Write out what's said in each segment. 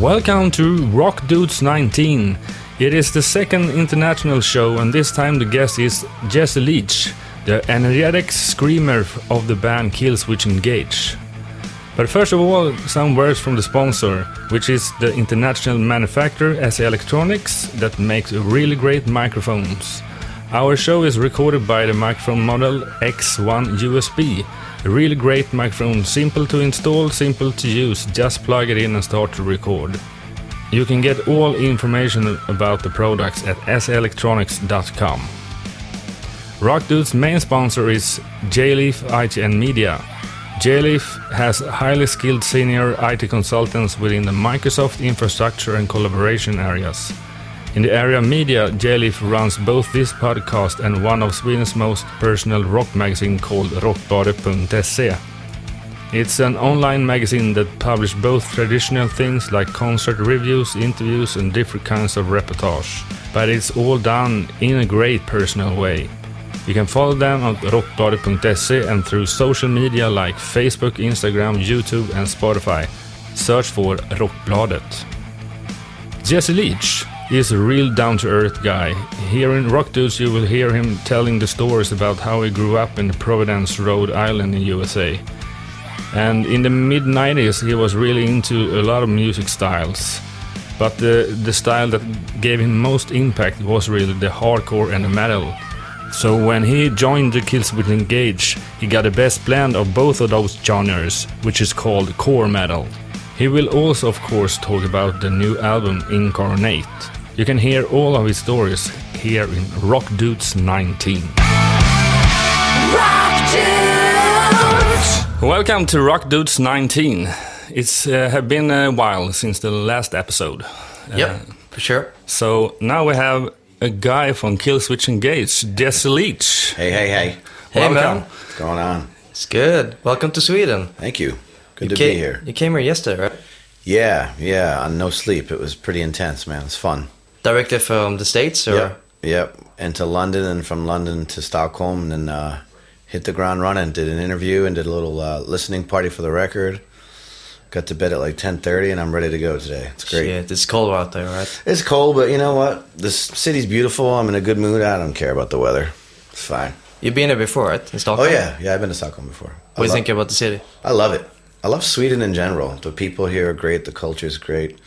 Welcome to Rock Dudes 19. It is the second international show, and this time the guest is Jesse Leach, the energetic screamer of the band Killswitch Engage. But first of all, some words from the sponsor, which is the international manufacturer SE Electronics that makes really great microphones. Our show is recorded by the microphone model X1 USB. Really great microphone, simple to install, simple to use, just plug it in and start to record. You can get all information about the products at seelectronics.com. Rock Dude's main sponsor is JLeaf IT and Media. JLeaf has highly skilled senior IT consultants within the Microsoft infrastructure and collaboration areas. In the area media, JLeaf runs both this podcast and one of Sweden's most personal rock magazine called rockbladet.se. It's an online magazine that publishes both traditional things like concert reviews, interviews, and different kinds of reportage, but it's all done in a great personal way. You can follow them on rockbladet.se and through social media like Facebook, Instagram, YouTube, and Spotify. Search for Rockbladet. Jesse Leach is a real down to earth guy. Here in Rock Dudes, you will hear him telling the stories about how he grew up in Providence, Rhode Island, in USA. And in the mid 90s, he was really into a lot of music styles. But the, the style that gave him most impact was really the hardcore and the metal. So when he joined the Kills Killswitch Engage, he got the best blend of both of those genres, which is called core metal. He will also, of course, talk about the new album Incarnate. You can hear all of his stories here in Rock Dudes 19. Rock Dudes! Welcome to Rock Dudes 19. It's uh, have been a while since the last episode. Yep, Uh, for sure. so now we have a guy from Killswitch Engage, Jesse Leach. Hey, hey, hey. Hey, Welcome. man. What's going on? It's good. Welcome to Sweden. Thank you. Good you to came, be here. You came here yesterday, right? Yeah, yeah, on no sleep. It was pretty intense, man. It's fun. Directly from the States, or? Yep, yep. And to London and from London to Stockholm and then uh, hit the ground running. Did an interview and did a little uh, listening party for the record. Got to bed at like 10.30 and I'm ready to go today. It's great. Yeah, it's cold out there, right? It's cold, but you know what? This city's beautiful. I'm in a good mood. I don't care about the weather. It's fine. You've been here before, right? In Stockholm. Oh, yeah. Yeah, I've been to Stockholm before. I What do you think about the city? I love it. I love Sweden in general. The people here are great. The culture is great.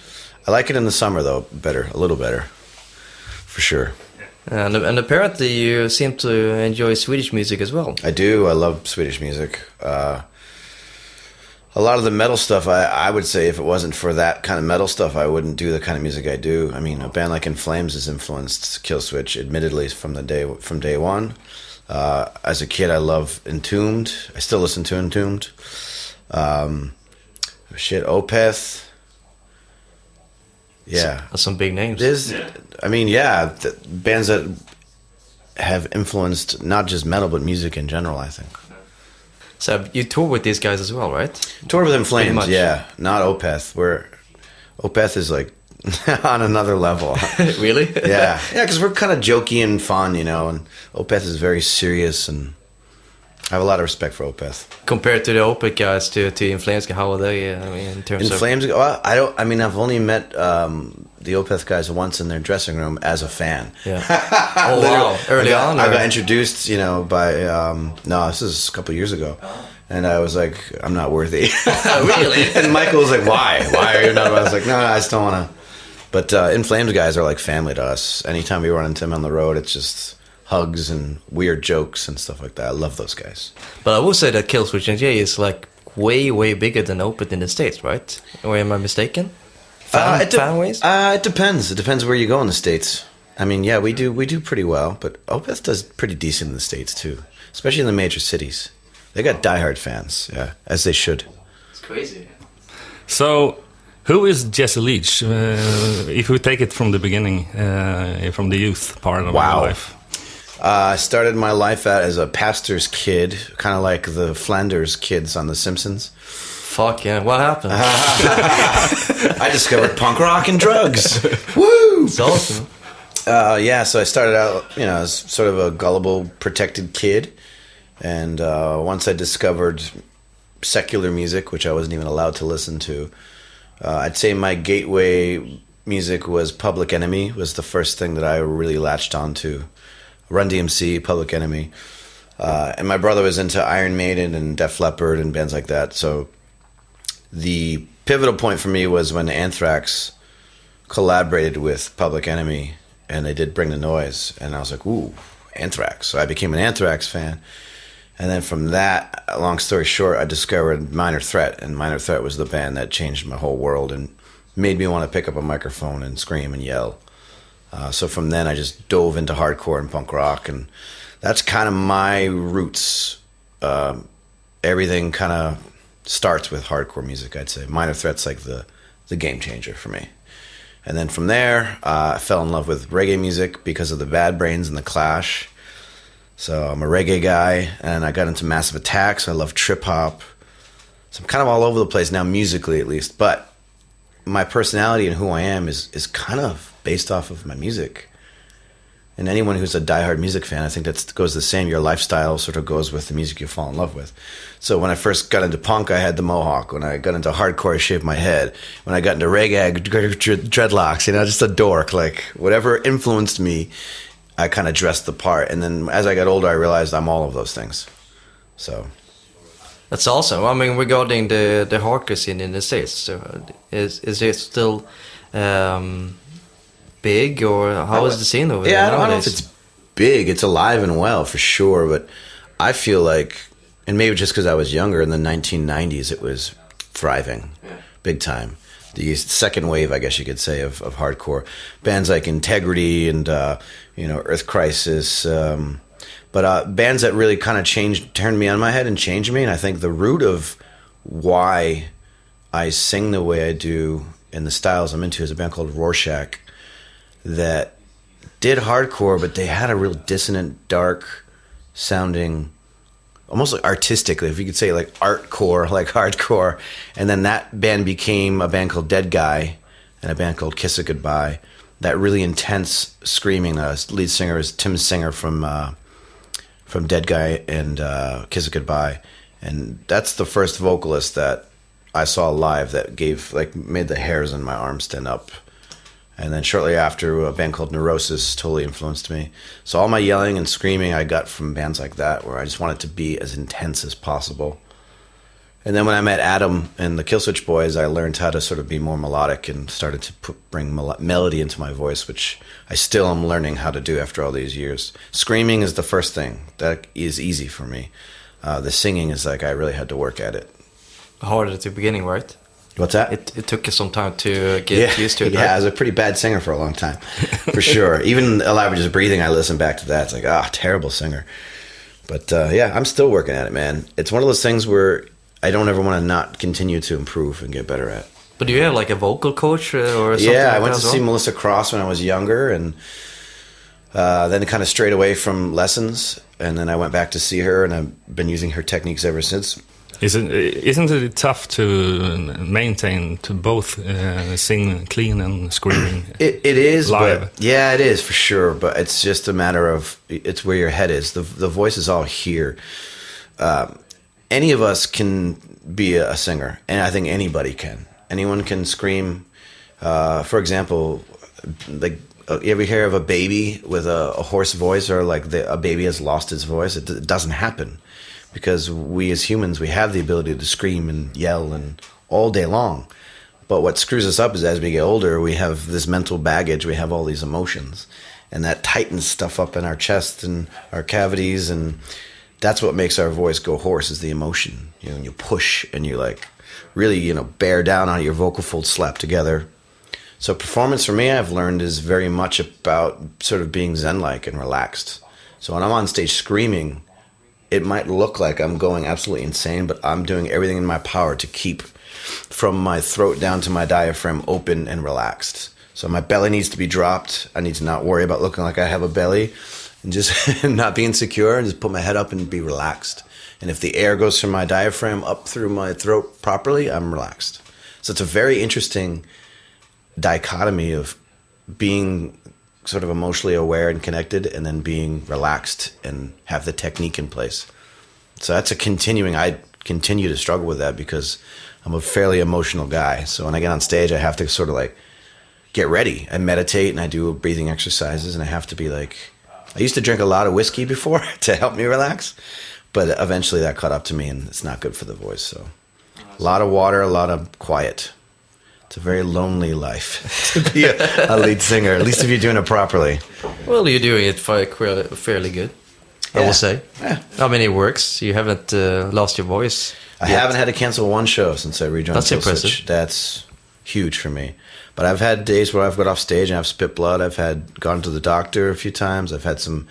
I like it in the summer though, better, a little better, for sure. And, and apparently you seem to enjoy Swedish music as well. I do. I love Swedish music. Uh, a lot of the metal stuff, I, I would say, if it wasn't for that kind of metal stuff, I wouldn't do the kind of music I do. I mean, a band like In Flames has influenced Killswitch, admittedly, from the day from day one. Uh, as a kid, I love Entombed. I still listen to Entombed. Um, shit, Opeth. Yeah, That's some big names. there's, I mean, yeah, the bands that have influenced not just metal but music in general. I think. So you tour with these guys as well, right? Tour with In Pretty Flames, yeah, not Opeth. Where Opeth is like on another level. really? yeah, yeah, because we're kind of jokey and fun, you know, and Opeth is very serious, and I have a lot of respect for Opeth. Compared to the Opeth guys, to to In Flames, how are they? I mean, in terms In of Flames, well, I don't. I mean, I've only met um, the Opeth guys once in their dressing room as a fan. yeah. Oh wow! Early I got, on, I got introduced, you know, by um, no, this is a couple years ago, and I was like, I'm not worthy. Really? and Michael was like, Why? Why are you not? I was like, No, no, I just don't want to. But uh, In Flames guys are like family to us. Anytime we run into them on the road, it's just hugs and weird jokes and stuff like that. I love those guys. But I will say that Killswitch Engage is like way, way bigger than Opeth in the States, right? Or am I mistaken? Fan, Uh, it, de- fan ways? uh, it depends. It depends where you go in the states. I mean, yeah, we do we do pretty well, but Opeth does pretty decent in the states too, especially in the major cities. They got diehard fans, yeah, as they should. It's crazy. So, who is Jesse Leach? Uh, if we take it from the beginning, uh, from the youth part of Wow. your life. Uh, I started my life out as a pastor's kid, kind of like the Flanders kids on The Simpsons. Fuck yeah! What happened? I discovered punk rock and drugs. Woo! It's awesome. Uh, yeah, so I started out, you know, as sort of a gullible, protected kid, and uh, once I discovered secular music, which I wasn't even allowed to listen to, Uh, I'd say my gateway music was Public Enemy was the first thing that I really latched onto. Run DMC, Public Enemy, uh, and my brother was into Iron Maiden and Def Leppard and bands like that. So the pivotal point for me was when Anthrax collaborated with Public Enemy and they did Bring the Noise, and I was like, ooh, Anthrax. So I became an Anthrax fan. And then from that, long story short, I discovered Minor Threat, and Minor Threat was the band that changed my whole world and made me want to pick up a microphone and scream and yell. Uh, so from then, I just dove into hardcore and punk rock, and that's kind of my roots. Uh, everything kind of starts with hardcore music, I'd say. Minor Threat's like the the game changer for me. And then from there, uh, I fell in love with reggae music because of the Bad Brains and the Clash. So I'm a reggae guy, and I got into Massive Attack. So I love trip hop. So I'm kind of all over the place now, musically at least. But my personality and who I am is is kind of based off of my music. And anyone who's a diehard music fan, I think that goes the same. Your lifestyle sort of goes with the music you fall in love with. So when I first got into punk, I had the mohawk. When I got into hardcore, I shaved my head. When I got into reggae, dreadlocks. You know, just a dork. Like whatever influenced me, I kind of dressed the part. And then as I got older, I realized I'm all of those things. So that's awesome. I mean, regarding the the hardcore scene in the states, so is is it still? Um, big, or how is the scene over yeah, there? Yeah, I don't know if it's big. It's alive and well for sure, but I feel like, and maybe just because I was younger in the 1990s, it was thriving, yeah. big time. The second wave, I guess you could say, of, of hardcore bands like Integrity and uh, you know Earth Crisis. Um, but uh, bands that really kind of changed, turned me on my head and changed me. And I think the root of why I sing the way I do and the styles I'm into is a band called Rorschach that did hardcore, but they had a real dissonant, dark sounding, almost like artistically, if you could say like artcore, like hardcore. And then that band became a band called Dead Guy and a band called Kiss It Goodbye. That really intense screaming. Uh, lead singer is Tim Singer from uh, from Dead Guy and uh, Kiss It Goodbye, and that's the first vocalist that I saw live that gave like made the hairs on my arm stand up and then shortly after, a band called Neurosis totally influenced me. So all my yelling and screaming I got from bands like that, where I just wanted to be as intense as possible. And then when I met Adam and the Killswitch Boys, I learned how to sort of be more melodic and started to put, bring mel- melody into my voice, which I still am learning how to do after all these years. Screaming is the first thing that is easy for me. Uh, the singing is like I really had to work at it. Hard at the beginning, right? What's that? It, it took you some time to get yeah, used to it. Yeah, right? I was a pretty bad singer for a long time, for sure. Even Alive or Just Breathing, I listen back to that. It's like, ah, oh, terrible singer. But uh, yeah, I'm still working at it, man. It's one of those things where I don't ever want to not continue to improve and get better at. But do you have like a vocal coach uh, or something? Yeah, like I went to well? see Melissa Cross when I was younger, and uh, then kind of strayed away from lessons. And then I went back to see her, and I've been using her techniques ever since. Isn't isn't it tough to maintain to both uh, sing clean and screaming? It, it is live. yeah, it is for sure. But it's just a matter of it's where your head is. the The voice is all here. Um, any of us can be a singer, and I think anybody can. Anyone can scream. Uh, for example, like uh, you ever hear of a baby with a, a hoarse voice, or like the, a baby has lost its voice? It, it doesn't happen because we as humans we have the ability to scream and yell and all day long. But what screws us up is as we get older we have this mental baggage we have all these emotions and that tightens stuff up in our chest and our cavities and that's what makes our voice go hoarse is the emotion. You know and you push and you like really you know bear down on your vocal folds slap together. So performance for me i've learned is very much about sort of being zen like and relaxed. So when i'm on stage screaming it might look like I'm going absolutely insane, but I'm doing everything in my power to keep from my throat down to my diaphragm open and relaxed. So my belly needs to be dropped. I need to not worry about looking like I have a belly and just not be insecure and just put my head up and be relaxed. And if the air goes from my diaphragm up through my throat properly, I'm relaxed. So it's a very interesting dichotomy of being sort of emotionally aware and connected, and then being relaxed and have the technique in place. So that's a continuing. I continue to struggle with that because I'm a fairly emotional guy. So when I get on stage, I have to sort of like get ready. I meditate and I do breathing exercises, and I have to be like. I used to drink a lot of whiskey before to help me relax, but eventually that caught up to me, and it's not good for the voice. So, a lot of water, a lot of quiet. It's a very lonely life to be a, a lead singer, at least if you're doing it properly. Well, you're doing it fairly good, I will say. Yeah. I mean, it works. You haven't uh, lost your voice. I yet. haven't had to cancel one show since I rejoined. That's impressive. That's huge for me. But I've had days where I've got off stage and I've spit blood. I've had gone to the doctor a few times. I've had some,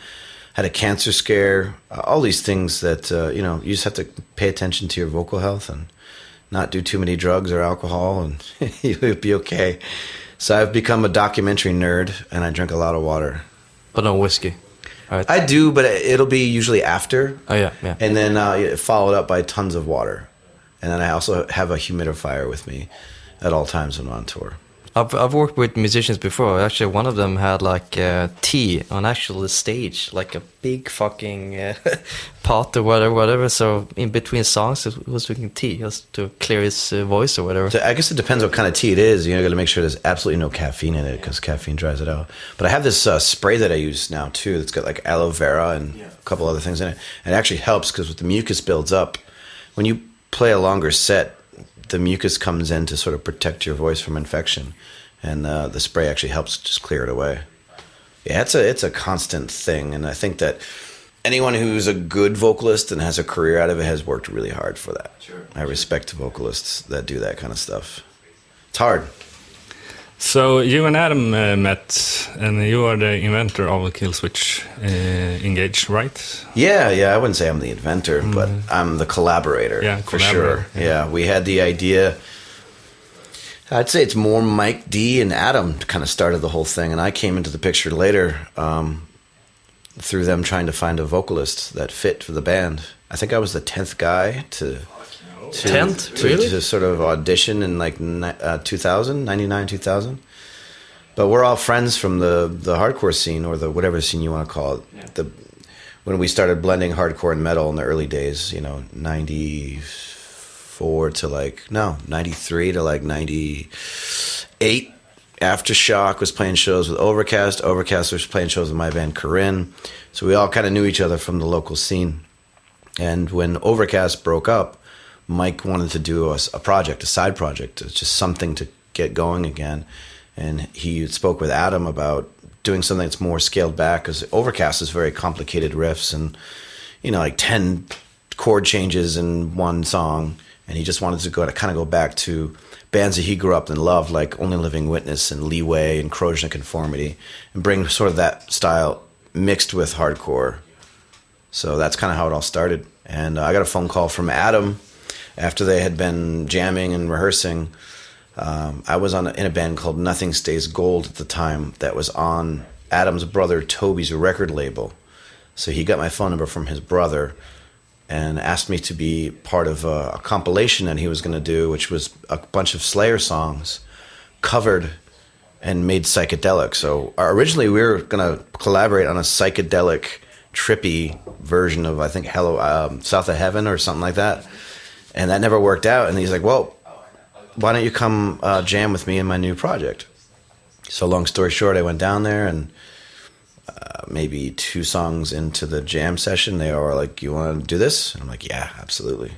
had a cancer scare. Uh, all these things that uh, you know you just have to pay attention to your vocal health and not do too many drugs or alcohol, and you'll be okay. So I've become a documentary nerd, and I drink a lot of water. But no whiskey. Right. I do, but it'll be usually after. oh, yeah, yeah. and then uh, followed up by tons of water. And then I also have a humidifier with me at all times when I'm on tour. I've, I've worked with musicians before. Actually, one of them had like uh, tea on actual stage, like a big fucking uh, pot or whatever, whatever. So in between songs, he was drinking tea just to clear his uh, voice or whatever. So I guess it depends what kind of tea it is. You know, got to make sure there's absolutely no caffeine in it because caffeine dries it out. But I have this uh, spray that I use now too. That's got like aloe vera and a couple other things in it. And it actually helps because with the mucus builds up. When you play a longer set, the mucus comes in to sort of protect your voice from infection, and uh, the spray actually helps just clear it away. Yeah, it's a it's a constant thing, and I think that anyone who's a good vocalist and has a career out of it has worked really hard for that. Sure. I respect vocalists that do that kind of stuff. It's hard. So you and Adam uh, met, and you are the inventor of Killswitch uh, Engage, right? Yeah, yeah. I wouldn't say I'm the inventor, but I'm the collaborator. Yeah, for collaborator, sure. Yeah. we had the idea. I'd say it's more Mike D and Adam kind of started the whole thing, and I came into the picture later um, through them trying to find a vocalist that fit for the band. I think I was the tenth guy to. To 10th? to, Really? to sort of audition in like ni- uh, 2000, 99, 2000. But we're all friends from the, the hardcore scene or the whatever scene you want to call it. The when we started blending hardcore and metal in the early days, you know, 94 to like, no, 93 to like 98. Aftershock was playing shows with Overcast. Overcast was playing shows with my band Corinne. So we all kind of knew each other from the local scene. And when Overcast broke up, Mike wanted to do a, a project, a side project, just something to get going again. And he spoke with Adam about doing something that's more scaled back because Overcast is very complicated riffs and, you know, like 10 chord changes in one song. And he just wanted to go to kind of go back to bands that he grew up and loved, like Only Living Witness and Leeway and Corrosion of Conformity, and bring sort of that style mixed with hardcore. So that's kind of how it all started. And uh, I got a phone call from Adam after they had been jamming and rehearsing. Um, I was on a, in a band called Nothing Stays Gold at the time that was on Adam's brother Toby's record label. So he got my phone number from his brother and asked me to be part of a, a compilation that he was going to do, which was a bunch of Slayer songs covered and made psychedelic. So uh, originally we were going to collaborate on a psychedelic, trippy version of I think Hello um, South of Heaven or something like that, and that never worked out. And he's like, "Well, why don't you come uh, jam with me in my new project?" So long story short, I went down there and. Uh, maybe two songs into the jam session, they were like, "You want to do this?" And I'm like, "Yeah, absolutely."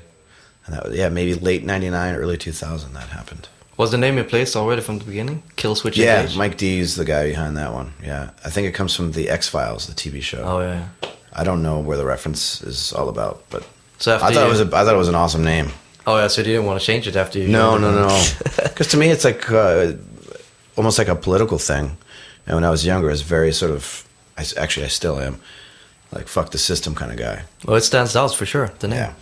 And that was yeah, maybe late '99, early 2000 that happened. Was the name in place already from the beginning? Kill Switch Yeah, Engage? Mike D is the guy behind that one. Yeah, I think it comes from the X Files, the TV show. Oh, yeah. I don't know where the reference is all about, but So after I thought you, it was a, I thought it was an awesome name. Oh, yeah, so you didn't want to change it after you... No, no, no, because to me it's like uh, almost like a political thing. And when I was younger, I was very sort of. I s actually, I still am like fuck the system kind of guy. Well, it stands out for sure, the name. Yeah.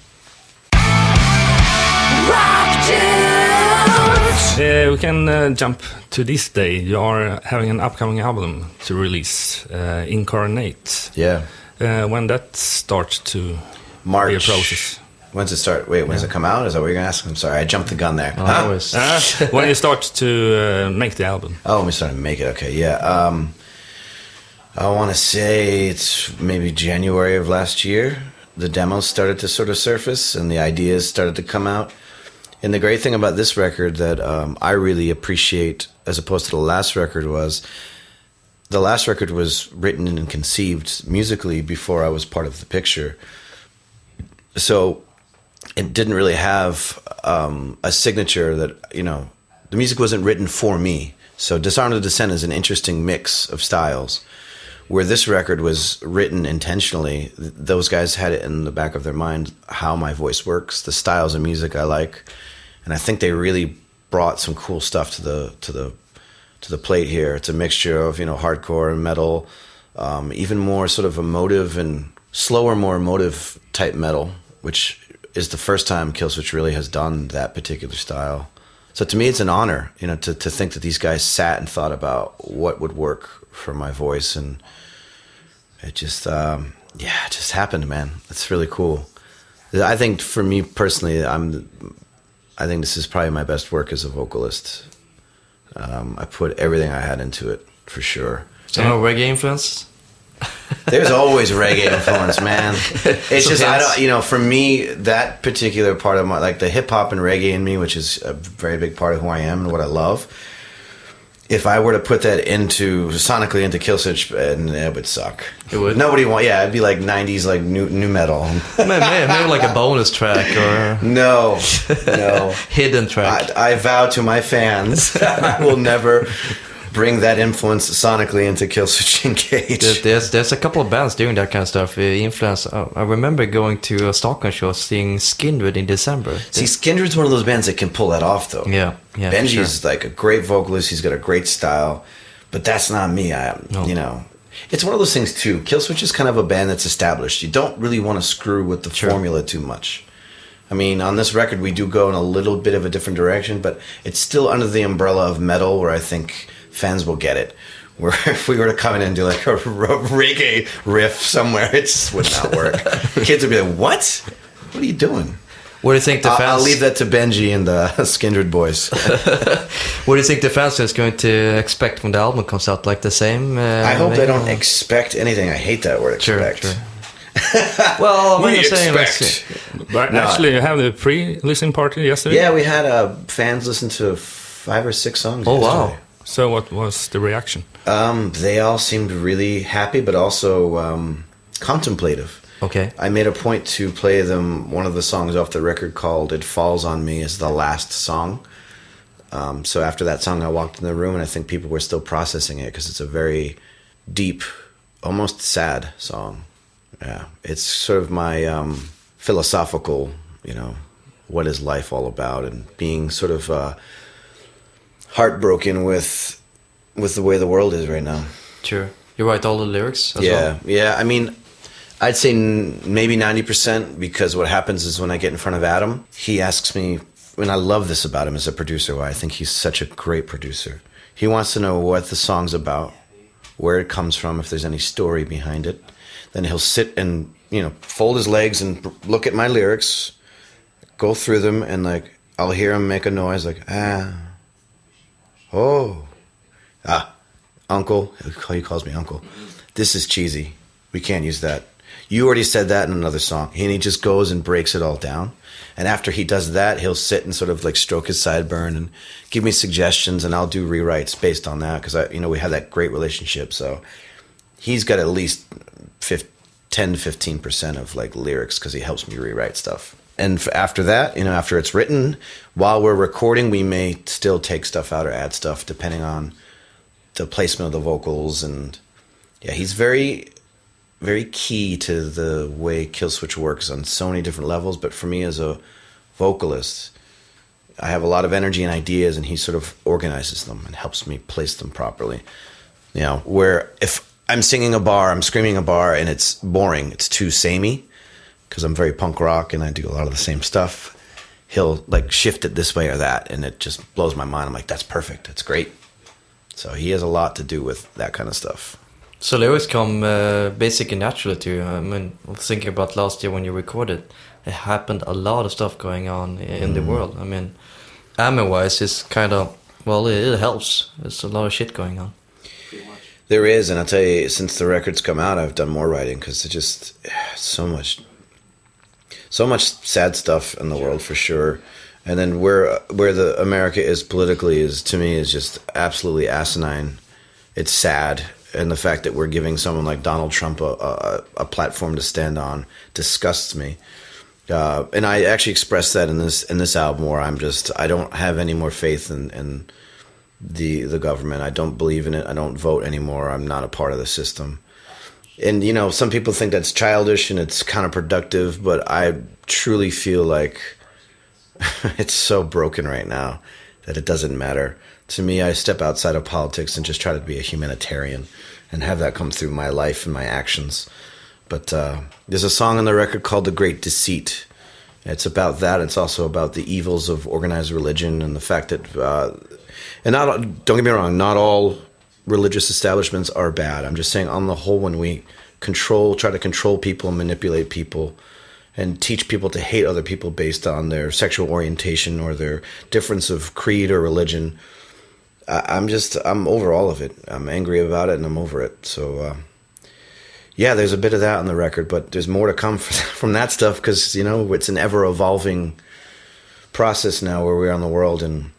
Uh, we can uh, jump to this day. You are having an upcoming album to release, uh, Incarnate. Yeah. Uh, when that starts to March. be a process. When's it start? Wait, when's it come out? Is that what you're gonna ask? I'm sorry, I jumped the gun there. Oh, Huh? I was- Uh, when you start to uh, make the album. Oh, when we started to make it. Okay, yeah. Um, I want to say it's maybe January of last year. the demos started to sort of surface and the ideas started to come out. And the great thing about this record that um, I really appreciate, as opposed to the last record, was the last record was written and conceived musically before I was part of the picture. So it didn't really have um, a signature that, you know, the music wasn't written for me. So Disarm the Descent is an interesting mix of styles where this record was written intentionally, those guys had it in the back of their mind how my voice works, the styles of music I like, and I think they really brought some cool stuff to the to the to the plate here. It's a mixture of you know hardcore and metal, um, even more sort of emotive and slower, more emotive type metal, which is the first time Killswitch really has done that particular style. So to me, it's an honor, you know, to, to think that these guys sat and thought about what would work for my voice and it just um, yeah, it just happened, man. It's really cool. I think for me personally, I'm I think this is probably my best work as a vocalist. Um, I put everything I had into it for sure. So no reggae influence. There's always reggae influence, man. It's just I don't, you know, for me that particular part of my like the hip hop and reggae in me, which is a very big part of who I am and what I love if I were to put that into sonically into Killswitch, uh, and it would suck. It would. Nobody want. Yeah, it'd be like '90s, like new new metal. maybe, maybe like a bonus track or no, no hidden track. I, I vow to my fans, I will never bring that influence sonically into Killswitch Engage. There's there's a couple of bands doing that kind of stuff. Uh, influence. Uh, I remember going to a Stockholm show, seeing Skindred in December. See, Skindred's one of those bands that can pull that off, though. Yeah, yeah. Benji's sure. like a great vocalist. He's got a great style, but that's not me. I, no. you know. It's one of those things too. Killswitch is kind of a band that's established. You don't really want to screw with the sure. formula too much. I mean, on this record, we do go in a little bit of a different direction, but it's still under the umbrella of metal, where I think fans will get it. Where if we were to come in and do like a reggae riff somewhere, it just would not work. Kids would be like, "What? What are you doing?" What do you think the fans? I'll, leave that to Benji and the Skindred boys. what do you think the fans is going to expect when the album comes out? Like the same? Uh, I hope they don't expect anything. I hate that word expect. Sure, sure. well, we expect. But no, actually, you have the pre-listening party yesterday. Yeah, we had uh, fans listen to five or six songs. Oh yesterday. wow! So, what was the reaction? Um, they all seemed really happy, but also um, contemplative. Okay. I made a point to play them one of the songs off the record called "It Falls on Me" is the last song. Um, so after that song, I walked in the room, and I think people were still processing it because it's a very deep, almost sad song. Yeah, it's sort of my um, philosophical, you know, what is life all about, and being sort of. Uh, heartbroken with with the way the world is right now. Sure, you write all the lyrics. yeah, well? yeah. I mean, I'd say maybe ninety percent because what happens is when I get in front of Adam, he asks me. And I love this about him as a producer. Why I think he's such a great producer. He wants to know what the song's about, where it comes from, if there's any story behind it. Then he'll sit and you know fold his legs and look at my lyrics, go through them, and like I'll hear him make a noise like ah Oh, ah, uncle. He calls me uncle. This is cheesy. We can't use that. You already said that in another song. And he just goes and breaks it all down. And after he does that, he'll sit and sort of like stroke his sideburn and give me suggestions, and I'll do rewrites based on that because I, you know, we have that great relationship. So he's got at least 10 to 15 percent of like lyrics because he helps me rewrite stuff and after that, you know, after it's written, while we're recording, we may still take stuff out or add stuff depending on the placement of the vocals. And yeah, he's very, very key to the way Killswitch works on so many different levels. But for me as a vocalist, I have a lot of energy and ideas, and he sort of organizes them and helps me place them properly. You know, where if I'm singing a bar, I'm screaming a bar, and it's boring, it's too samey because I'm very punk rock and I do a lot of the same stuff. He'll like shift it this way or that, and it just blows my mind. I'm like, that's perfect. That's great. So he has a lot to do with that kind of stuff. So lyrics come uh, basically naturally to you. I mean, thinking about last year when you recorded, it happened a lot of stuff going on in mm. the world. I mean, ammo wise, it's kind of well, it, it helps. There's a lot of shit going on. There is, and I'll tell you, since the records come out, I've done more writing because it's just so much so much sad stuff in the world for sure. And then where where the America is politically is to me is just absolutely asinine. It's sad, and the fact that we're giving someone like Donald Trump a, a, a platform to stand on disgusts me. Uh, and I actually expressed that in this in this album where I'm just I don't have any more faith in, in the the government. I don't believe in it. I don't vote anymore. I'm not a part of the system. And you know, some people think that's childish and it's counterproductive, but I truly feel like it's so broken right now that it doesn't matter. To me, I step outside of politics and just try to be a humanitarian and have that come through my life and my actions. But uh, there's a song on the record called "The Great Deceit." It's about that. It's also about the evils of organized religion and the fact that, uh, and not don't get me wrong, not all religious establishments are bad. I'm just saying, on the whole, when we control, try to control people and manipulate people, and teach people to hate other people based on their sexual orientation or their difference of creed or religion, I, am just I'm over all of it. I'm angry about it and I'm over it. So. Uh, yeah, there's a bit of that on the record, but there's more to come from that stuff because you know it's an ever evolving process now where we are in the world, and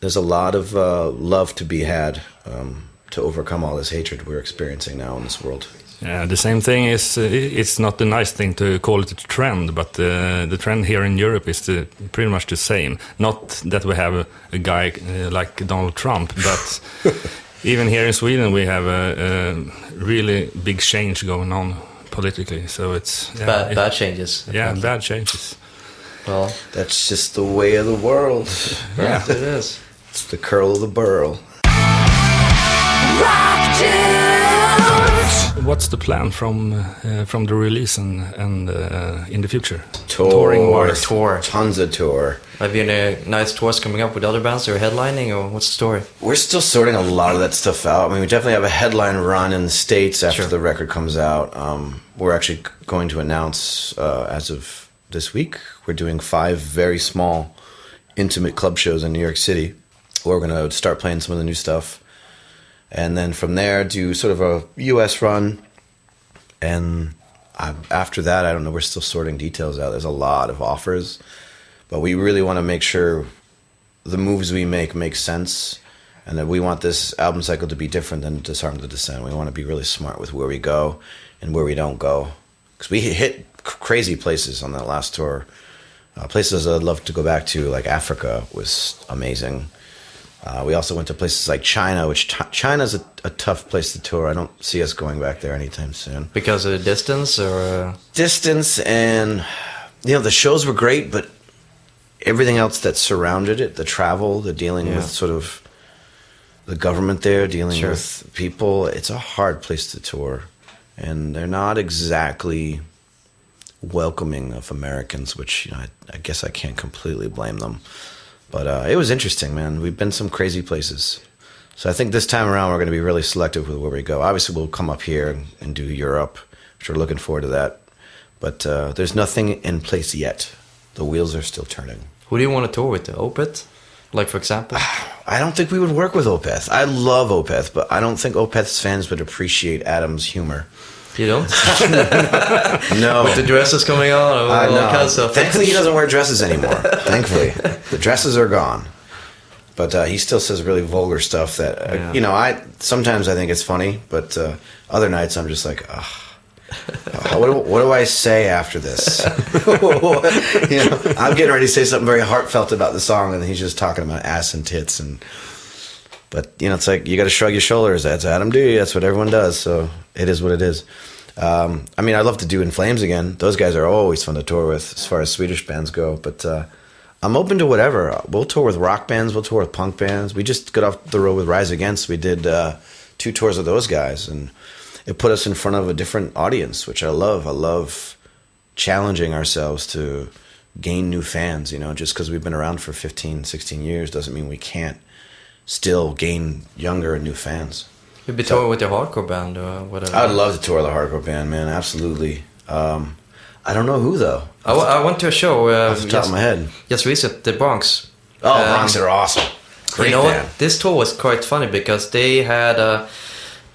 there's a lot of uh, love to be had um, to overcome all this hatred we're experiencing now in this world. Yeah, the same thing is uh, it's not a nice thing to call it a trend, but uh, the trend here in Europe is the, pretty much the same. Not that we have a, a guy uh, like Donald Trump, but even here in Sweden, we have a, a really big change going on politically. So it's yeah, bad, it, bad changes. Yeah, bad changes. Well, that's just the way of the world. Yeah, it is. It's the curl of the burl. What's the plan from uh, from the release and and uh, in the future? Tour, Touring wise, tour, tons of tour. Have you any nice tours coming up with other bands or headlining, or what's the story? We're still sorting a lot of that stuff out. I mean, we definitely have a headline run in the states after sure. the record comes out. Um, we're actually going to announce uh, as of this week. We're doing five very small, intimate club shows in New York City. We're going to start playing some of the new stuff, and then from there do sort of a U.S. run, and I, after that, I don't know. We're still sorting details out. There's a lot of offers but we really want to make sure the moves we make make sense and that we want this album cycle to be different than Disarm the Descent. We want to be really smart with where we go and where we don't go. Because we hit crazy places on that last tour. Uh, places I'd love to go back to, like Africa, was amazing. Uh, we also went to places like China, which t- China's a, a tough place to tour. I don't see us going back there anytime soon. Because of the distance, or distance, and you know the shows were great, but everything else that surrounded it, the travel, the dealing yeah. with sort of the government there, dealing sure. with people, it's a hard place to tour. And they're not exactly welcoming of Americans, which you know, I, I guess I can't completely blame them. But uh, it was interesting, man. We've been some crazy places. So I think this time around we're going to be really selective with where we go. Obviously, we'll come up here and, do Europe, which we're looking forward to that. But uh, there's nothing in place yet. The wheels are still turning. Who do you want to tour with? Opeth? Like, for example? I don't think we would work with Opeth. I love Opeth, but I don't think Opeth's fans would appreciate Adam's humor. You don't? no. With the dresses coming on, all uh, no. kind of stuff. Thankfully, he doesn't wear dresses anymore. Thankfully, the dresses are gone. But uh, he still says really vulgar stuff that uh, yeah. you know. I sometimes I think it's funny, but uh, other nights I'm just like, ugh what, do, what, do, I say after this? you know, I'm getting ready to say something very heartfelt about the song, and he's just talking about ass and tits, and but you know, it's like you got to shrug your shoulders. That's Adam D. That's what everyone does. So it is what it is. Um, I mean, I'd love to do In Flames again. Those guys are always fun to tour with, as far as Swedish bands go. But uh, I'm open to whatever. We'll tour with rock bands. We'll tour with punk bands. We just got off the road with Rise Against. We did uh, two tours with those guys, and it put us in front of a different audience, which I love. I love challenging ourselves to gain new fans, you know, just because we've been around for 15, 16 years doesn't mean we can't still gain younger and new fans. You'd be so, touring with your hardcore band or whatever. I'd love to tour the hardcore band, man. Absolutely. Um, I don't know who though. I, I went to a show uh, off the top just, of my head. Just recent, the Bronx. Oh, um, Bronx are awesome. Great you know band. what? This tour was quite funny because they had. Uh,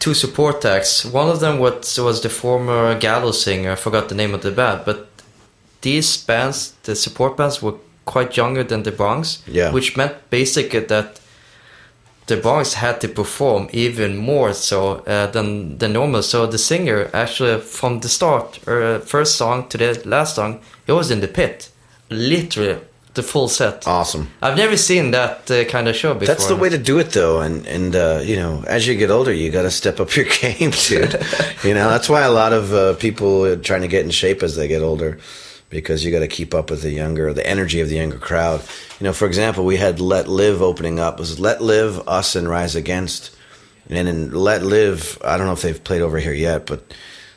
two support acts. One of them was was the former Gallows singer. I forgot the name of the band, but these bands, the support bands, were quite younger than the Bronx. Yeah. Which meant basically that the Bronx had to perform even more so uh, than than normal. So the singer actually from the start, or uh, first song to the last song, he was in the pit, literally the full set. Awesome. I've never seen that uh, kind of show before. That's the way to do it, though, and and uh, you know, as you get older, you got to step up your game, dude. you know, that's why a lot of uh, people are trying to get in shape as they get older, because you got to keep up with the younger, the energy of the younger crowd. You know, for example, we had Let Live opening up. It was Let Live, Us, and Rise Against, and in Let Live, I don't know if they've played over here yet, but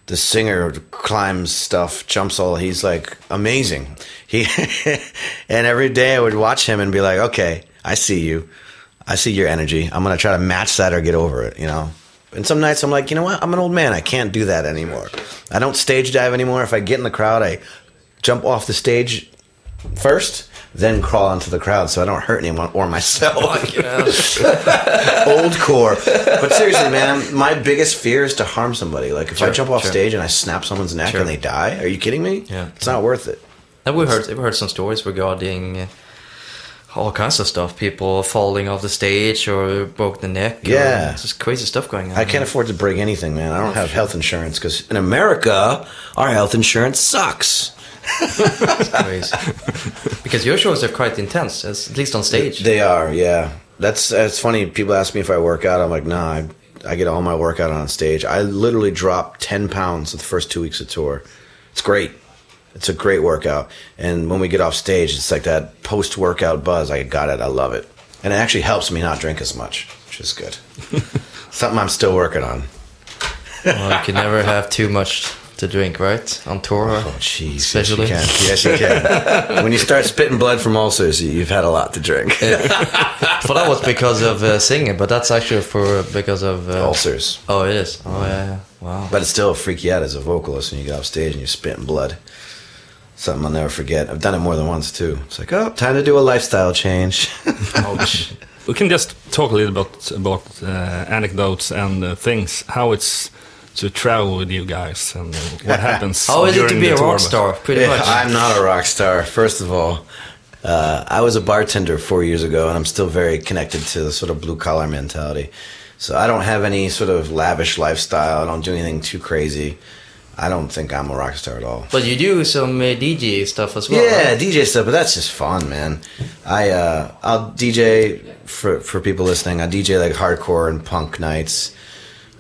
the singer climbs stuff, jumps all. He's like amazing. He and every day I would watch him and be like, okay, I see you, I see your energy. I'm gonna try to match that or get over it. You know. And some nights I'm like, you know what? I'm an old man. I can't do that anymore. I don't stage dive anymore. If I get in the crowd, I jump off the stage first, then crawl onto the crowd so I don't hurt anyone or myself. Old core. But seriously, man, my biggest fear is to harm somebody. Like if I jump off sure. stage and I snap someone's neck Sure. and they die, are you kidding me? Yeah. It's not worth it. And we heard we heard some stories regarding uh, all kinds of stuff. People falling off the stage or broke the neck. or Yeah. just crazy stuff going on. I can't afford to break anything, man. I don't have health insurance because in America, our health insurance sucks. It's crazy. because your shows are quite intense, at least on stage. They are, yeah. That's that's funny. People ask me if I work out. I'm like, nah. I, I get all my workout on stage. I literally drop ten pounds the first two weeks of tour. It's great. It's a great workout. And when we get off stage, it's like that post workout buzz. I got it. I love it. And it actually helps me not drink as much, which is good. Something I'm still working on. well, you can never have too much to drink, right? On tour. Oh, jeez. Especially- Yes, you can. Yes, you can. when you start spitting blood from ulcers, you- you've had a lot to drink. but that was because of uh, singing, but that's actually for because of uh, ulcers. Oh, it is. Oh, yeah. yeah. Wow. But it still freak you out as a vocalist when you get off stage and you're spitting blood. Something I'll never forget. I've done it more than once too. It's like, oh, time to do a lifestyle change. Ouch. We can just talk a little bit about uh, anecdotes and uh, things, how it's to travel with you guys and uh, what happens. How is it to be a rock but- star? Pretty Yeah, much. I'm not a rock star. First of all, uh, I was a bartender four years ago, and I'm still very connected to the sort of blue collar mentality. So I don't have any sort of lavish lifestyle. I don't do anything too crazy. I don't think I'm a rock star at all. But you do some uh, DJ stuff as well. Yeah, right? DJ stuff, but that's just fun, man. I uh, I'll DJ for for people listening. I DJ like hardcore and punk nights.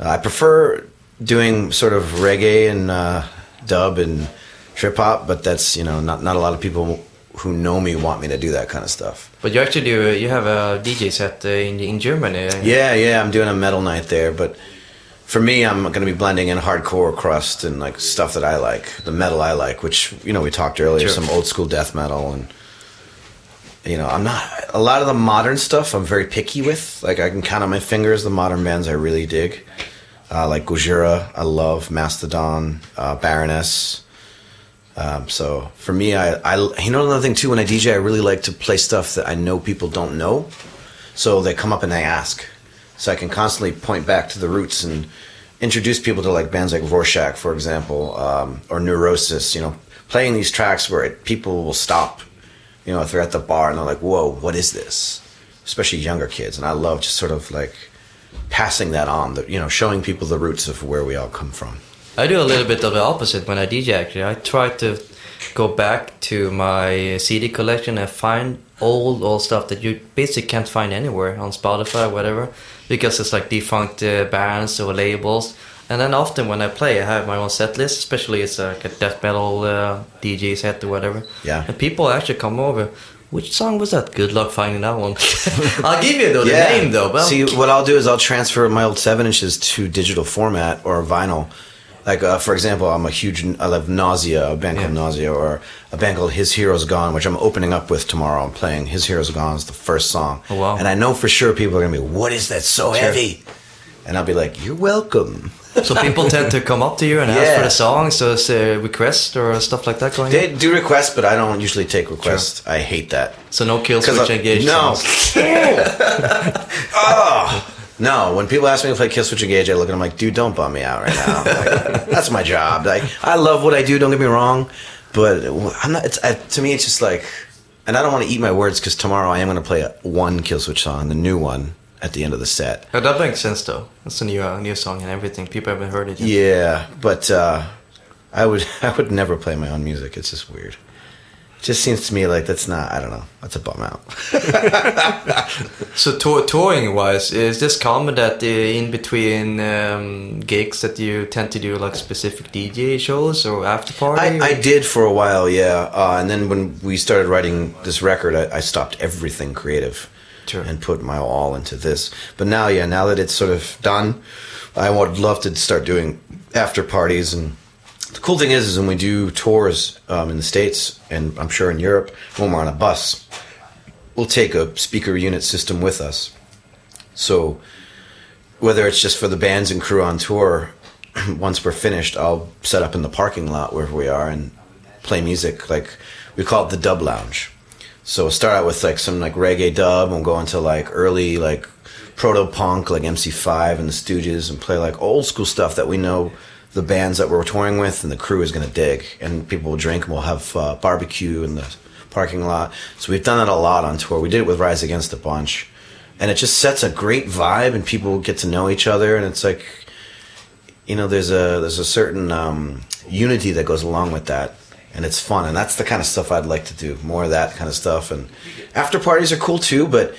Uh, I prefer doing sort of reggae and uh, dub and trip hop, but that's you know not not a lot of people who know me want me to do that kind of stuff. But you actually do. You have a DJ set uh, in in Germany. Yeah, yeah, I'm doing a metal night there, but for me, I'm going to be blending in hardcore crust and like stuff that I like, the metal I like, which you know we talked earlier, Sure. some old school death metal, and you know I'm not a lot of the modern stuff. I'm very picky with. Like I can count on my fingers the modern bands I really dig, uh, like Gojira, I love Mastodon, uh, Baroness. Um, so for me, I, I you know another thing too. When I DJ, I really like to play stuff that I know people don't know, so they come up and they ask, so I can constantly point back to the roots and introduce people to like bands like Rorschach, for example, um, or Neurosis. You know, playing these tracks where it, people will stop. You know, if they're at the bar and they're like, "Whoa, what is this?" Especially younger kids, and I love just sort of like passing that on. The, you know, showing people the roots of where we all come from. I do a little bit of the opposite when I DJ. Actually, I try to go back to my CD collection and find old old stuff that you basically can't find anywhere on Spotify or whatever, because it's like defunct uh, bands or labels. And then often when I play, I have my own set list, especially it's like a death metal uh, DJ set or whatever. Yeah. And people actually come over. Which song was that? Good luck finding that one. I'll give you though, the name though. But See, what I'll do is I'll transfer my old seven inches to digital format or vinyl. Like, uh, for example, I'm a huge, I love Nausea, a band called Nausea, or a band called His Hero's Gone, which I'm opening up with tomorrow. I'm playing His Hero's Gone is the first song. Oh, wow. And I know for sure people are going to be, what is that so heavy? And I'll be like, you're welcome. So people tend to come up to you and ask Yeah. for the songs, so it's a request or stuff like that going They on. do requests, but I don't usually take requests. I hate that. So no kill switch I- engaged. No. oh. No, when people ask me to play Kill Switch Engage, I look at them like, dude, don't bum me out right now. Like, that's my job. Like, I love what I do, don't get me wrong, but I'm not. It's I, to me, it's just like, and I don't want to eat my words because tomorrow I am going to play a, one Killswitch song, the new one, at the end of the set. Oh, that makes sense though. It's a new uh, new song and everything. People haven't heard it yet. Yeah, but uh, I would I would never play my own music. It's just weird. It just seems to me like that's not. I don't know. That's a bum out. So tour, touring wise, is this common that uh, in between um, gigs that you tend to do like specific DJ shows or after party? I, I did for a while, yeah. Uh, and then when we started writing this record, I, I stopped everything creative Sure. and put my all into this. But now, yeah, now that it's sort of done, I would love to start doing after parties. And the cool thing is, is when we do tours um, in the States and I'm sure in Europe, when we're on a bus, we'll take a speaker unit system with us. So whether it's just for the bands and crew on tour, once we're finished, I'll set up in the parking lot wherever we are and play music. Like we call it the dub lounge. So we'll start out with like some like reggae dub and we'll go into like early like proto punk like MC5 and the Stooges and play like old school stuff that we know the bands that we're touring with and the crew is gonna dig. And people will drink and we'll have uh, barbecue in the parking lot. So we've done that a lot on tour. We did it with Rise Against a bunch. And it just sets a great vibe and people get to know each other and it's like you know there's a there's a certain um, unity that goes along with that and it's fun and that's the kind of stuff i'd like to do more of that kind of stuff and after parties are cool too but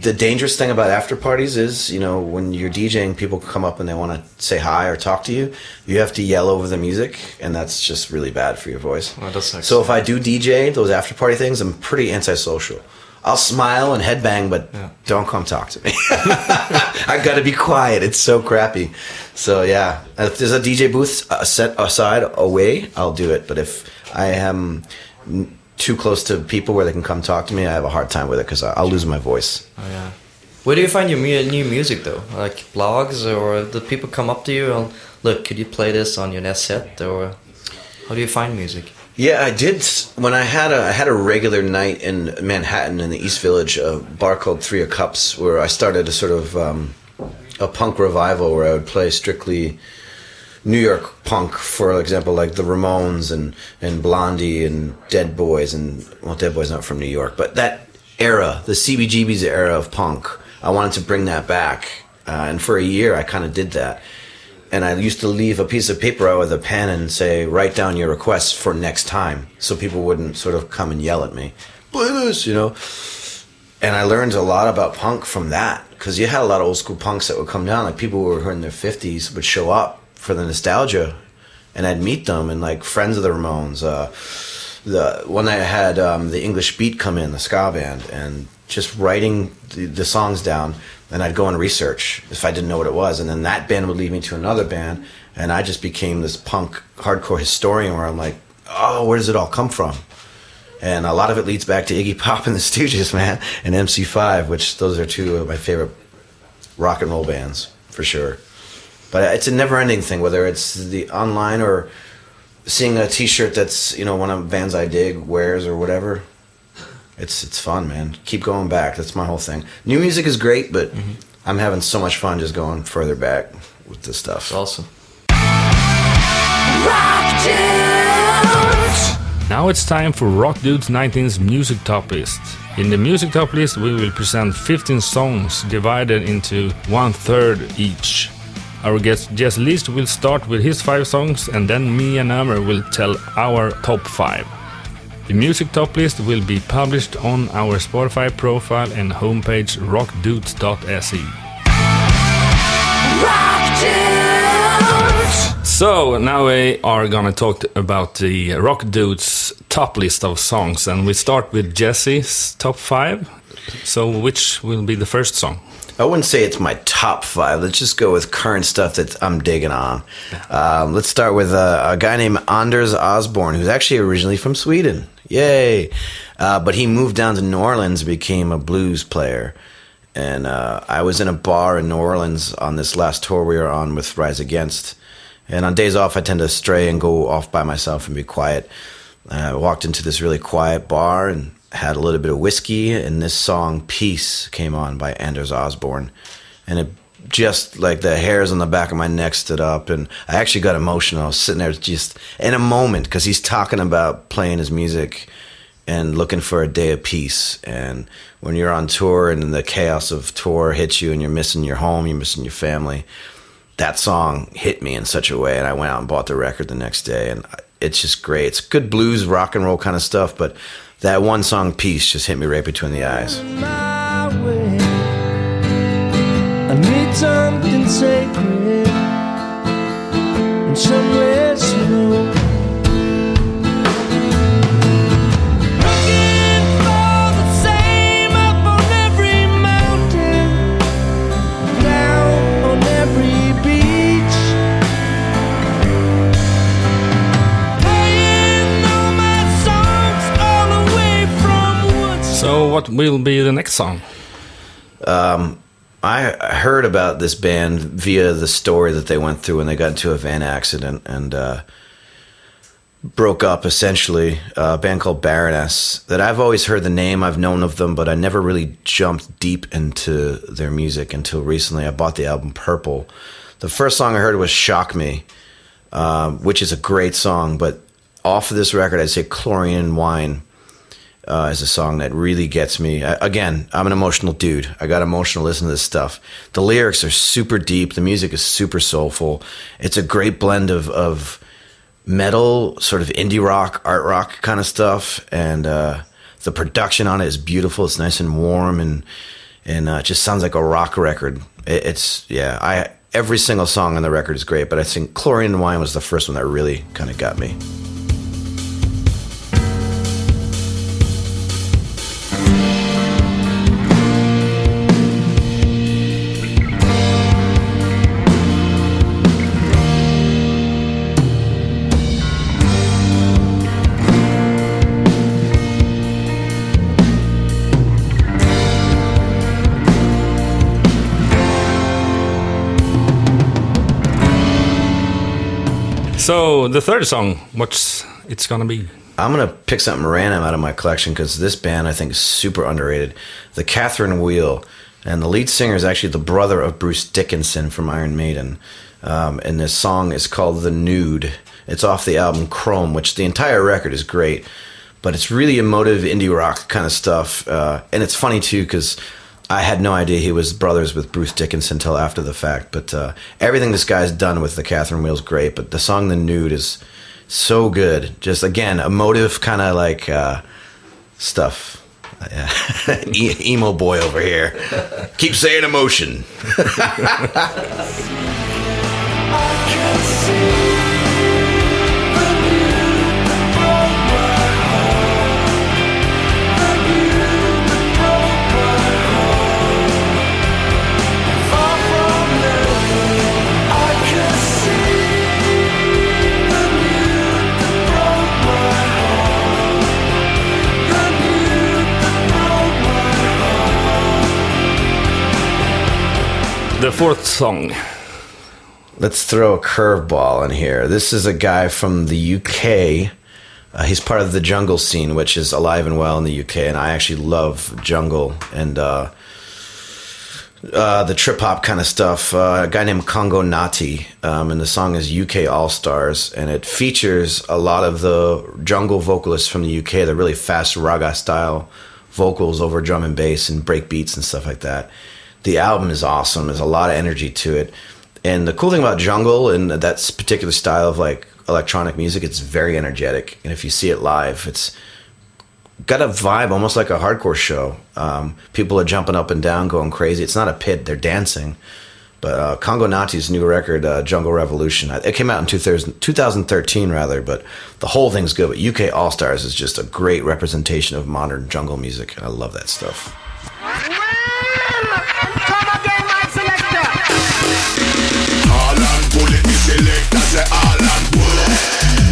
the dangerous thing about after parties is you know when you're djing people come up and they want to say hi or talk to you you have to yell over the music and that's just really bad for your voice sucks. so if i do dj those after party things i'm pretty antisocial I'll smile and headbang, but Yeah. don't come talk to me. I've gotta be quiet. It's so crappy. So yeah, if there's a DJ booth uh, set aside away, I'll do it. But if I am too close to people where they can come talk to me, I have a hard time with it because I'll lose my voice. Oh, yeah. Where do you find your mu- new music though? Like blogs or do people come up to you and look? Could you play this on your next set or how do you find music? Yeah, I did. When I had a I had a regular night in Manhattan in the East Village, a bar called Three of Cups, where I started a sort of um, a punk revival where I would play strictly New York punk, for example, like the Ramones and and Blondie and Dead Boys and well, Dead Boys not from New York, but that era, the CBGB's era of punk, I wanted to bring that back, uh, and for a year I kind of did that. And I used to leave a piece of paper out with a pen and say, write down your requests for next time, so people wouldn't sort of come and yell at me, play this, you know. And I learned a lot about punk from that because you had a lot of old school punks that would come down, like people who were in their fifties would show up for the nostalgia, and I'd meet them and like friends of the Ramones. Uh, the one night I had um, the English Beat come in, the ska band, and just writing the, the songs down. And I'd go and research if I didn't know what it was, and then that band would lead me to another band, and I just became this punk hardcore historian where I'm like, oh, where does it all come from? And a lot of it leads back to Iggy Pop and the Stooges, man, and MC5, which those are two of my favorite rock and roll bands for sure. But it's a never-ending thing, whether it's the online or seeing a T-shirt that's you know one of bands I dig wears or whatever. It's it's fun, man. Keep going back. That's my whole thing. New music is great, but mm-hmm. I'm having so much fun just going further back with this stuff. It's awesome. Now it's time for Rock Dudes 19's music top list. In the music top list, we will present 15 songs divided into one third each. Our guest Jesse Leach will start with his five songs, and then me and Ömer will tell our top five. The music top list will be published on our Spotify profile and homepage rockdudes.se. So now we are gonna talk about the Rock Dudes top list of songs, and we start with Jesse's top five. So which will be the first song? I wouldn't say it's my top five. Let's just go with current stuff that I'm digging on. Um, let's start with uh, a guy named Anders Osborne, who's actually originally from Sweden. Yay! Uh, but he moved down to New Orleans and became a blues player. And uh, I was in a bar in New Orleans on this last tour we were on with Rise Against. And on days off, I tend to stray and go off by myself and be quiet. Uh, I walked into this really quiet bar and had a little bit of whiskey, and this song "Peace" came on by Anders Osborne, and it just like the hairs on the back of my neck stood up, and I actually got emotional. I was sitting there just in a moment because he's talking about playing his music and looking for a day of peace. And when you're on tour and the chaos of tour hits you, and you're missing your home, you're missing your family. That song hit me in such a way, and I went out and bought the record the next day, and it's just great. It's good blues, rock and roll kind of stuff, but that one song piece just hit me right between the eyes. I need something sacred and somewhere So, what will be the next song? I heard about this band via the story that they went through when they got into a van accident and uh, broke up. Essentially, a band called Baroness. That I've always heard the name, I've known of them, but I never really jumped deep into their music until recently. I bought the album Purple. The first song I heard was "Shock Me," um, which is a great song. But off of this record, I'd say "Chlorine and Wine." Uh, is a song that really gets me. I, again, I'm an emotional dude. I got emotional listening to this stuff. The lyrics are super deep. The music is super soulful. It's a great blend of of metal, sort of indie rock, art rock kind of stuff, and uh, the production on it is beautiful. It's nice and warm, and and uh, it just sounds like a rock record. It, it's yeah. I every single song on the record is great, but I think Chlorine and Wine was the first one that really kind of got me. The third song, what's it's gonna be? I'm gonna pick something random out of my collection because this band I think is super underrated. The Catherine Wheel, and the lead singer is actually the brother of Bruce Dickinson from Iron Maiden. Um, and this song is called "The Nude." It's off the album Chrome, which the entire record is great, but it's really emotive indie rock kind of stuff. Uh, and it's funny too because I had no idea he was brothers with Bruce Dickinson until after the fact. But uh, everything this guy's done with the Catherine Wheel's great. But the song "The Nude" is so good. Just again, emotive kind of like uh, stuff. Yeah. e- emo boy over here. Keep saying emotion. The fourth song. Let's throw a curveball in here. This is a guy from the UK. Uh, he's part of the jungle scene, which is alive and well in the UK, and I actually love jungle and uh, uh, the trip hop kind of stuff. Uh, a guy named Congo Natty, um, and the song is UK All Stars, and it features a lot of the jungle vocalists from the UK. They're really fast raga style vocals over drum and bass and break beats and stuff like that. The album is awesome. There's a lot of energy to it. And the cool thing about jungle and that particular style of like electronic music, it's very energetic. And if you see it live, it's got a vibe almost like a hardcore show. Um, people are jumping up and down, going crazy. It's not a pit; they're dancing. But uh, Congo Natty's new record, uh, Jungle Revolution, it came out in 2000, 2013 rather. But the whole thing's good. But UK All Stars is just a great representation of modern jungle music, and I love that stuff. Say all bullet.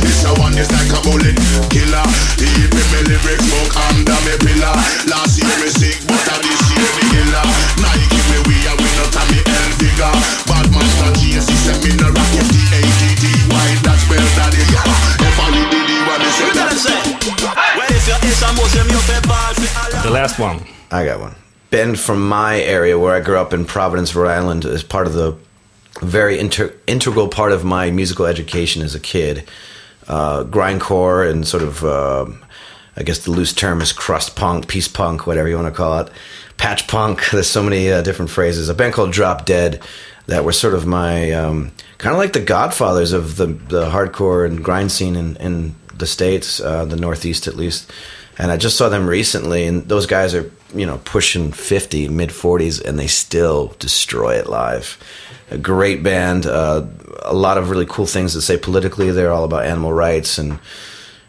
This a one is like a bullet killer. He me me lyric smoke under me pillar. Last year me sick, but uh, this year me healer. Nike me we a win out of me L figure. Bad master GS he said me no rock F T A T T. Why that spell daddy? If I did the one is Well, if you is a Muslim, you pay ball for Allah. The last one. I got one. Ben from my area where I grew up in Providence, Rhode Island, is part of the very inter- integral part of my musical education as a kid. Uh, grindcore and sort of, uh, I guess the loose term is crust punk, peace punk, whatever you want to call it. Patch punk. There's so many uh, different phrases. A band called Drop Dead that were sort of my um, kind of like the godfathers of the the hardcore and grind scene in, in the states, uh, the Northeast at least. And I just saw them recently, and those guys are you know pushing fifty, mid forties, and they still destroy it live. A great band, uh, a lot of really cool things to say politically. They're all about animal rights and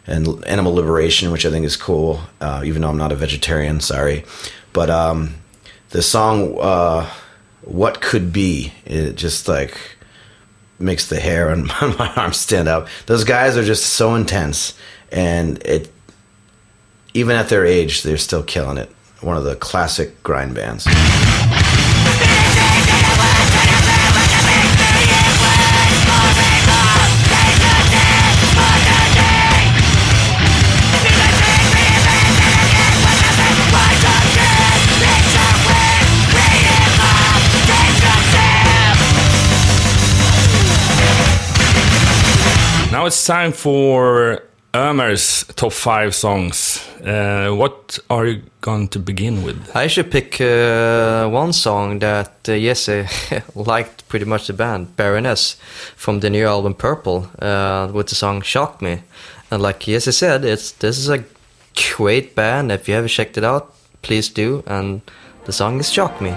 and animal liberation, which I think is cool. Uh, even though I'm not a vegetarian, sorry, but um, the song uh, "What Could Be" it just like makes the hair on my arms stand up. Those guys are just so intense, and it even at their age, they're still killing it. One of the classic grind bands. It's time for Ömer's top five songs. Uh, what are you going to begin with? I should pick uh, one song that uh, Jesse liked pretty much the band, Baroness, from the new album Purple, uh, with the song Shock Me. And like Jesse said, it's this is a great band. If you haven't checked it out, please do. And the song is Shock Me.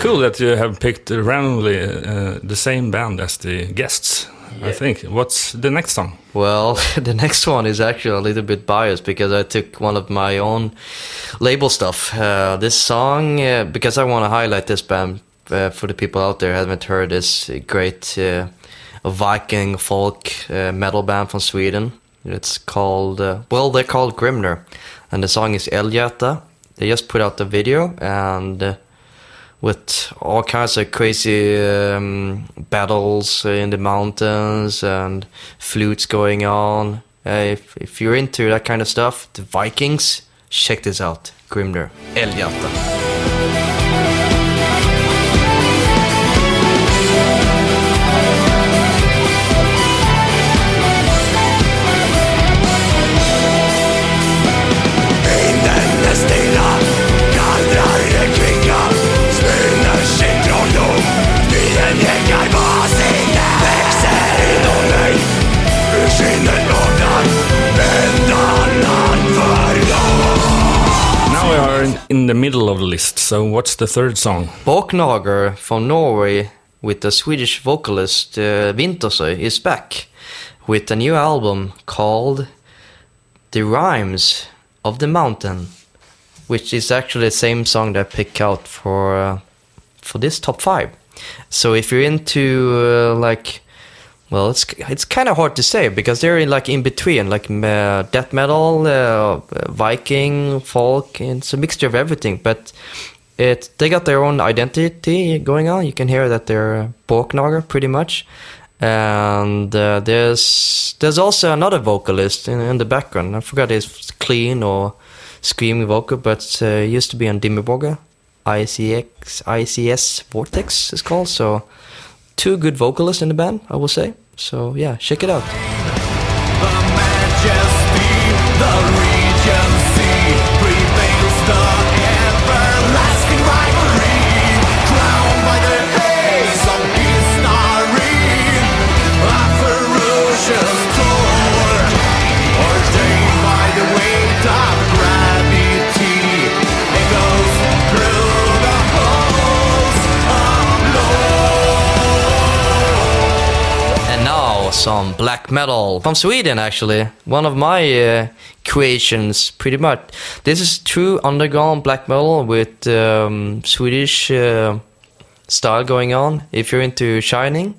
Cool that you have picked randomly uh, the same band as the guests. I think. What's the next song? Well, the next one is actually a little bit biased because I took one of my own label stuff. Uh, this song, uh, because I want to highlight this band uh, for the people out there who haven't heard this great uh, Viking folk uh, metal band from Sweden. It's called, uh, well, they're called Grimner, and the song is Eljata. They just put out the video and. With all kinds of crazy um, battles in the mountains and flutes going on. Uh, if, if you're into that kind of stuff, the Vikings, check this out. Grimner, Eljata. In, the middle of the list, so what's the third song? Borknagar from Norway with the Swedish vocalist uh, is back with a new album called The Rhymes of the Mountain, which is actually the same song that I picked out for uh, for this top five. So if you're into uh, like, well, it's it's kind of hard to say because they're in, like in between, like uh, death metal, uh, Viking, folk, and it's a mixture of everything. But it they got their own identity going on. You can hear that they're Borknagar pretty much. And uh, there's there's also another vocalist in, in the background. I forgot his clean or screaming vocal, but uh, used to be on Dimmu Borgir. ICX ICS Vortex is called. So two good vocalists in the band, I will say. So yeah, check it out. The majesty, the black metal from Sweden, actually. One of my uh, creations, pretty much. This is true underground black metal with um, Swedish uh, style going on. If you're into Shining,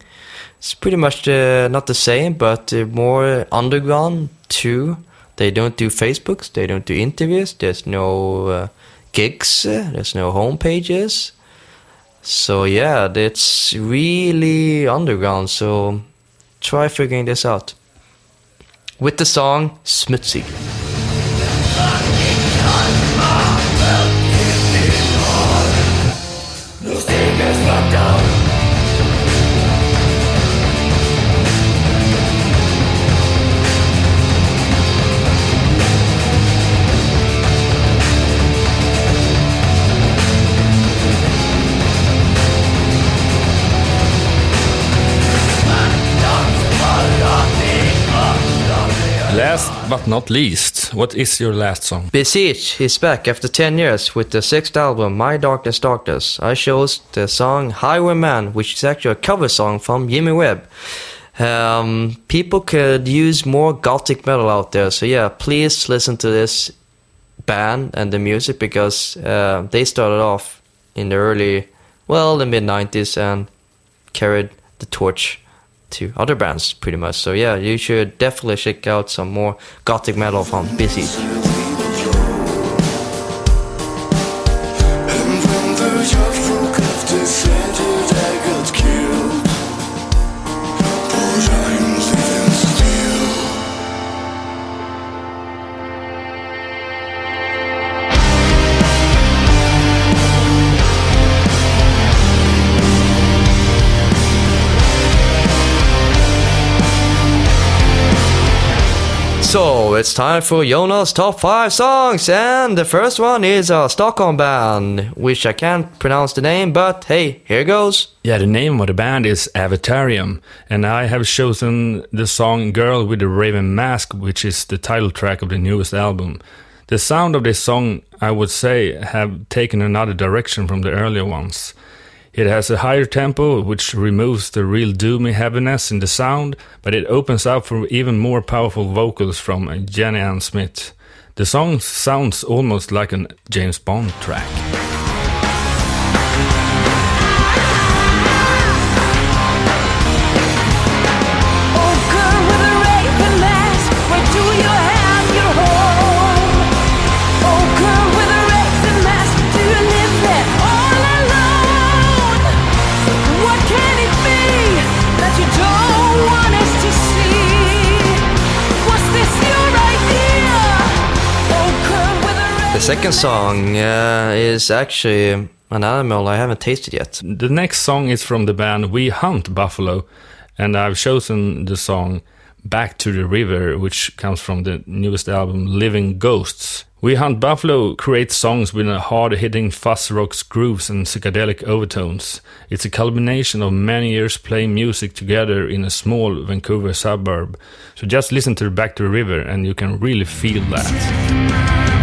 it's pretty much uh, not the same, but uh, more underground too. They don't do Facebooks, they don't do interviews. There's no uh, gigs, uh, there's no home pages. So yeah, it's really underground. So try figuring this out with the song Smutsig. But not least, what is your last song? Beseech is back after 10 years with the sixth album, My Darkness Darkness. I chose the song Highwayman, which is actually a cover song from Jimmy Webb. Um, people could use more gothic metal out there, so yeah, please listen to this band and the music because uh, they started off in the early, well, the mid 90s and carried the torch to other bands pretty much. So yeah, you should definitely check out some more gothic metal from Beseech. It's time for Jonas' top five songs, and the first one is a Stockholm band, which I can't pronounce the name, but hey, here goes. Yeah, the name of the band is Avatarium, and I have chosen the song Girl with the Raven Mask, which is the title track of the newest album. The sound of this song, I would say, have taken another direction from the earlier ones. It has a higher tempo, which removes the real doomy heaviness in the sound, but it opens up for even more powerful vocals from Jennie-Ann Smith. The song sounds almost like a James Bond track. Second song uh, is actually an animal I haven't tasted yet. The next song is from the band We Hunt Buffalo, and I've chosen the song Back to the River, which comes from the newest album Living Ghosts. We Hunt Buffalo creates songs with hard hitting fuzz rock grooves and psychedelic overtones. It's a culmination of many years playing music together in a small Vancouver suburb. So just listen to Back to the River and you can really feel that.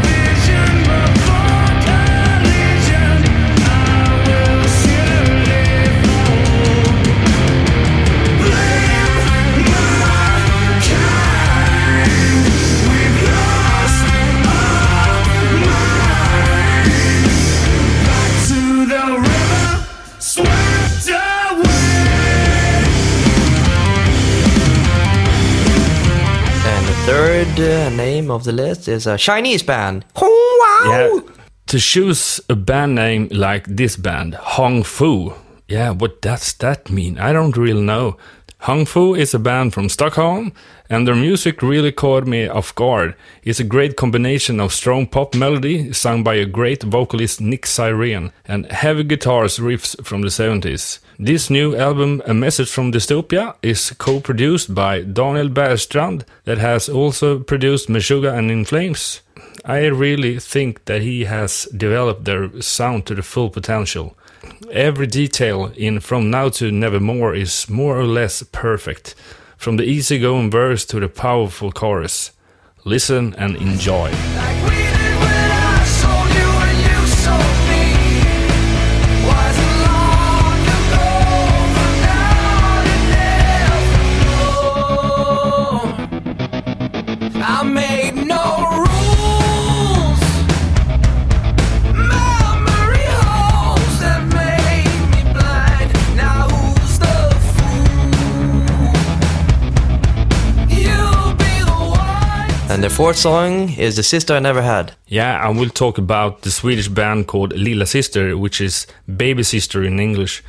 Uh, name of the list is a Chinese band. Hong Wow! Yeah. To choose a band name like this band, Hong Fu. Yeah, what does that mean? I don't really know. Hong Fu is a band from Stockholm, and their music really caught me off guard. It's a great combination of strong pop melody sung by a great vocalist Nick Cyrene and heavy guitars riffs from the 70s. This new album, A Message from Dystopia, is co-produced by Daniel Bergstrand, that has also produced Meshuggah and In Flames. I really think that he has developed their sound to the full potential. Every detail in From Now to Nevermore is more or less perfect, from the easygoing verse to the powerful chorus. Listen and enjoy. Fourth song is The Sister I Never Had. Yeah, and we'll talk about the Swedish band called Lilla Sister, which is Baby Sister in English.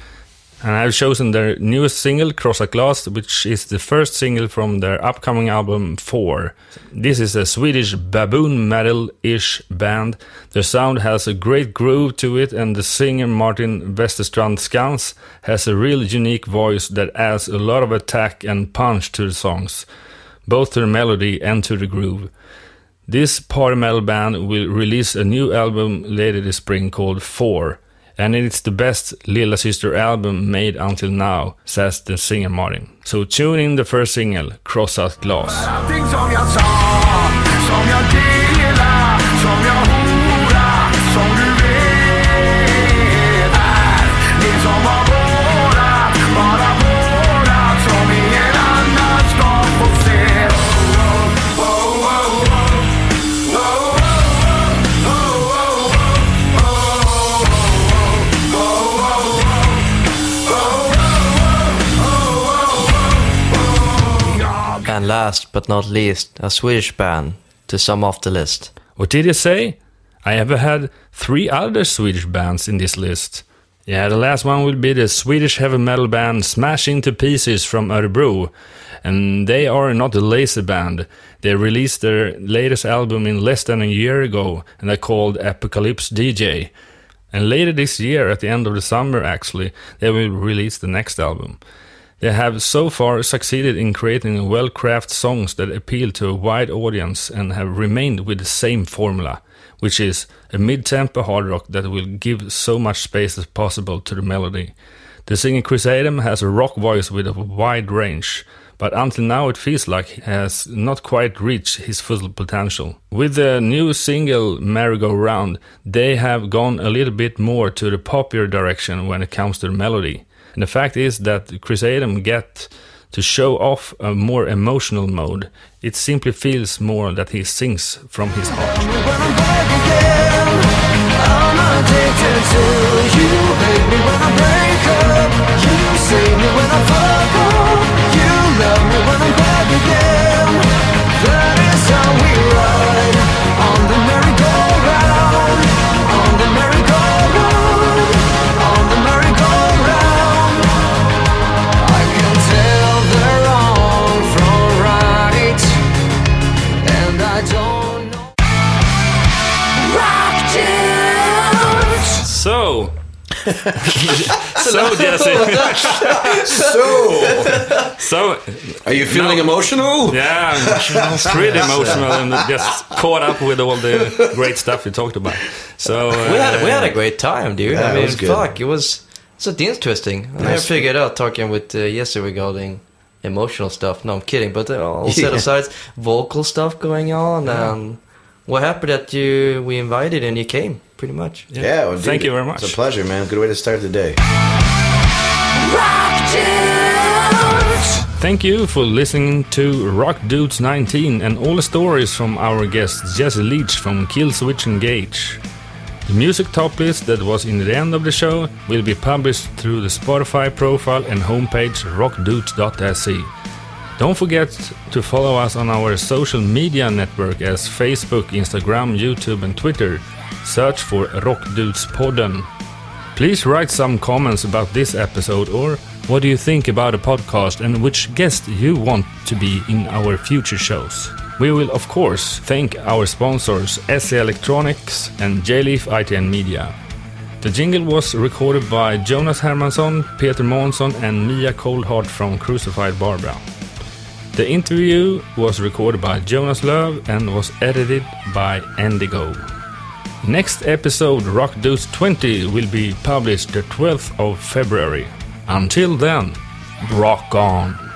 And I've chosen their newest single, Krossat Glas, which is the first single from their upcoming album 4. This is a Swedish baboon metal-ish band. Their sound has a great groove to it and the singer Martin Westerstrand Skans has a real unique voice that adds a lot of attack and punch to the songs, both to the melody and to the groove. This power metal band will release a new album later this spring called Four. and it's the best Lilla Sister album made until now, says the singer Martin. So tune in the first single, Krossat Glas. And last but not least, a Swedish band to sum off the list. What did you say? I have had three other Swedish bands in this list. Yeah, the last one will be the Swedish heavy metal band Smash Into Pieces from Örebro. And they are not a lazy band. They released their latest album in less than a year ago, and they're called Apocalypse DJ. And later this year, at the end of the summer actually, they will release the next album. They have so far succeeded in creating well crafted songs that appeal to a wide audience and have remained with the same formula, which is a mid tempo hard rock that will give so much space as possible to the melody. The singer Chris Adam has a rock voice with a wide range, but until now it feels like he has not quite reached his full potential. With the new single Merry Go Round, they have gone a little bit more to the popular direction when it comes to the melody. And the fact is that Chris Adam get to show off a more emotional mode. It simply feels more that he sings from his heart. So, so Jesse, So, so are you feeling No. emotional? yeah, I'm pretty emotional and just caught up with all the great stuff we talked about. So uh, We had we had a great time, dude. Yeah, I it mean, was good. fuck, it was so interesting. I never figured out talking with uh, Jesse regarding emotional stuff. No, I'm kidding. But uh, all set Yeah. aside, vocal stuff going on, and we're happy that you we invited and you came. Pretty much. Yeah, well, dude, Thank you very much. It's a pleasure, man. Good way to start the day. Rock dudes. Thank you for listening to Rock Dudes 19 and all the stories from our guest Jesse Leach from Killswitch Engage. The music top list that was in the end of the show will be published through the Spotify profile and homepage rockdudes.se. Don't forget to follow us on our social media network as Facebook, Instagram, YouTube, and Twitter. Search for Rock Dudes Podden. Please write some comments about this episode or what do you think about the podcast and which guest you want to be in our future shows. We will, of course, thank our sponsors SE Electronics and J-Leaf IT and Media. The jingle was recorded by Jonas Hermansson, Peter Månsson, and Mia Coldheart from Crucified Barbara. The interview was recorded by Jonas Love and was edited by Endigo. Next episode, Rock Dudes 20, will be published the 12th of February. Until then, rock on!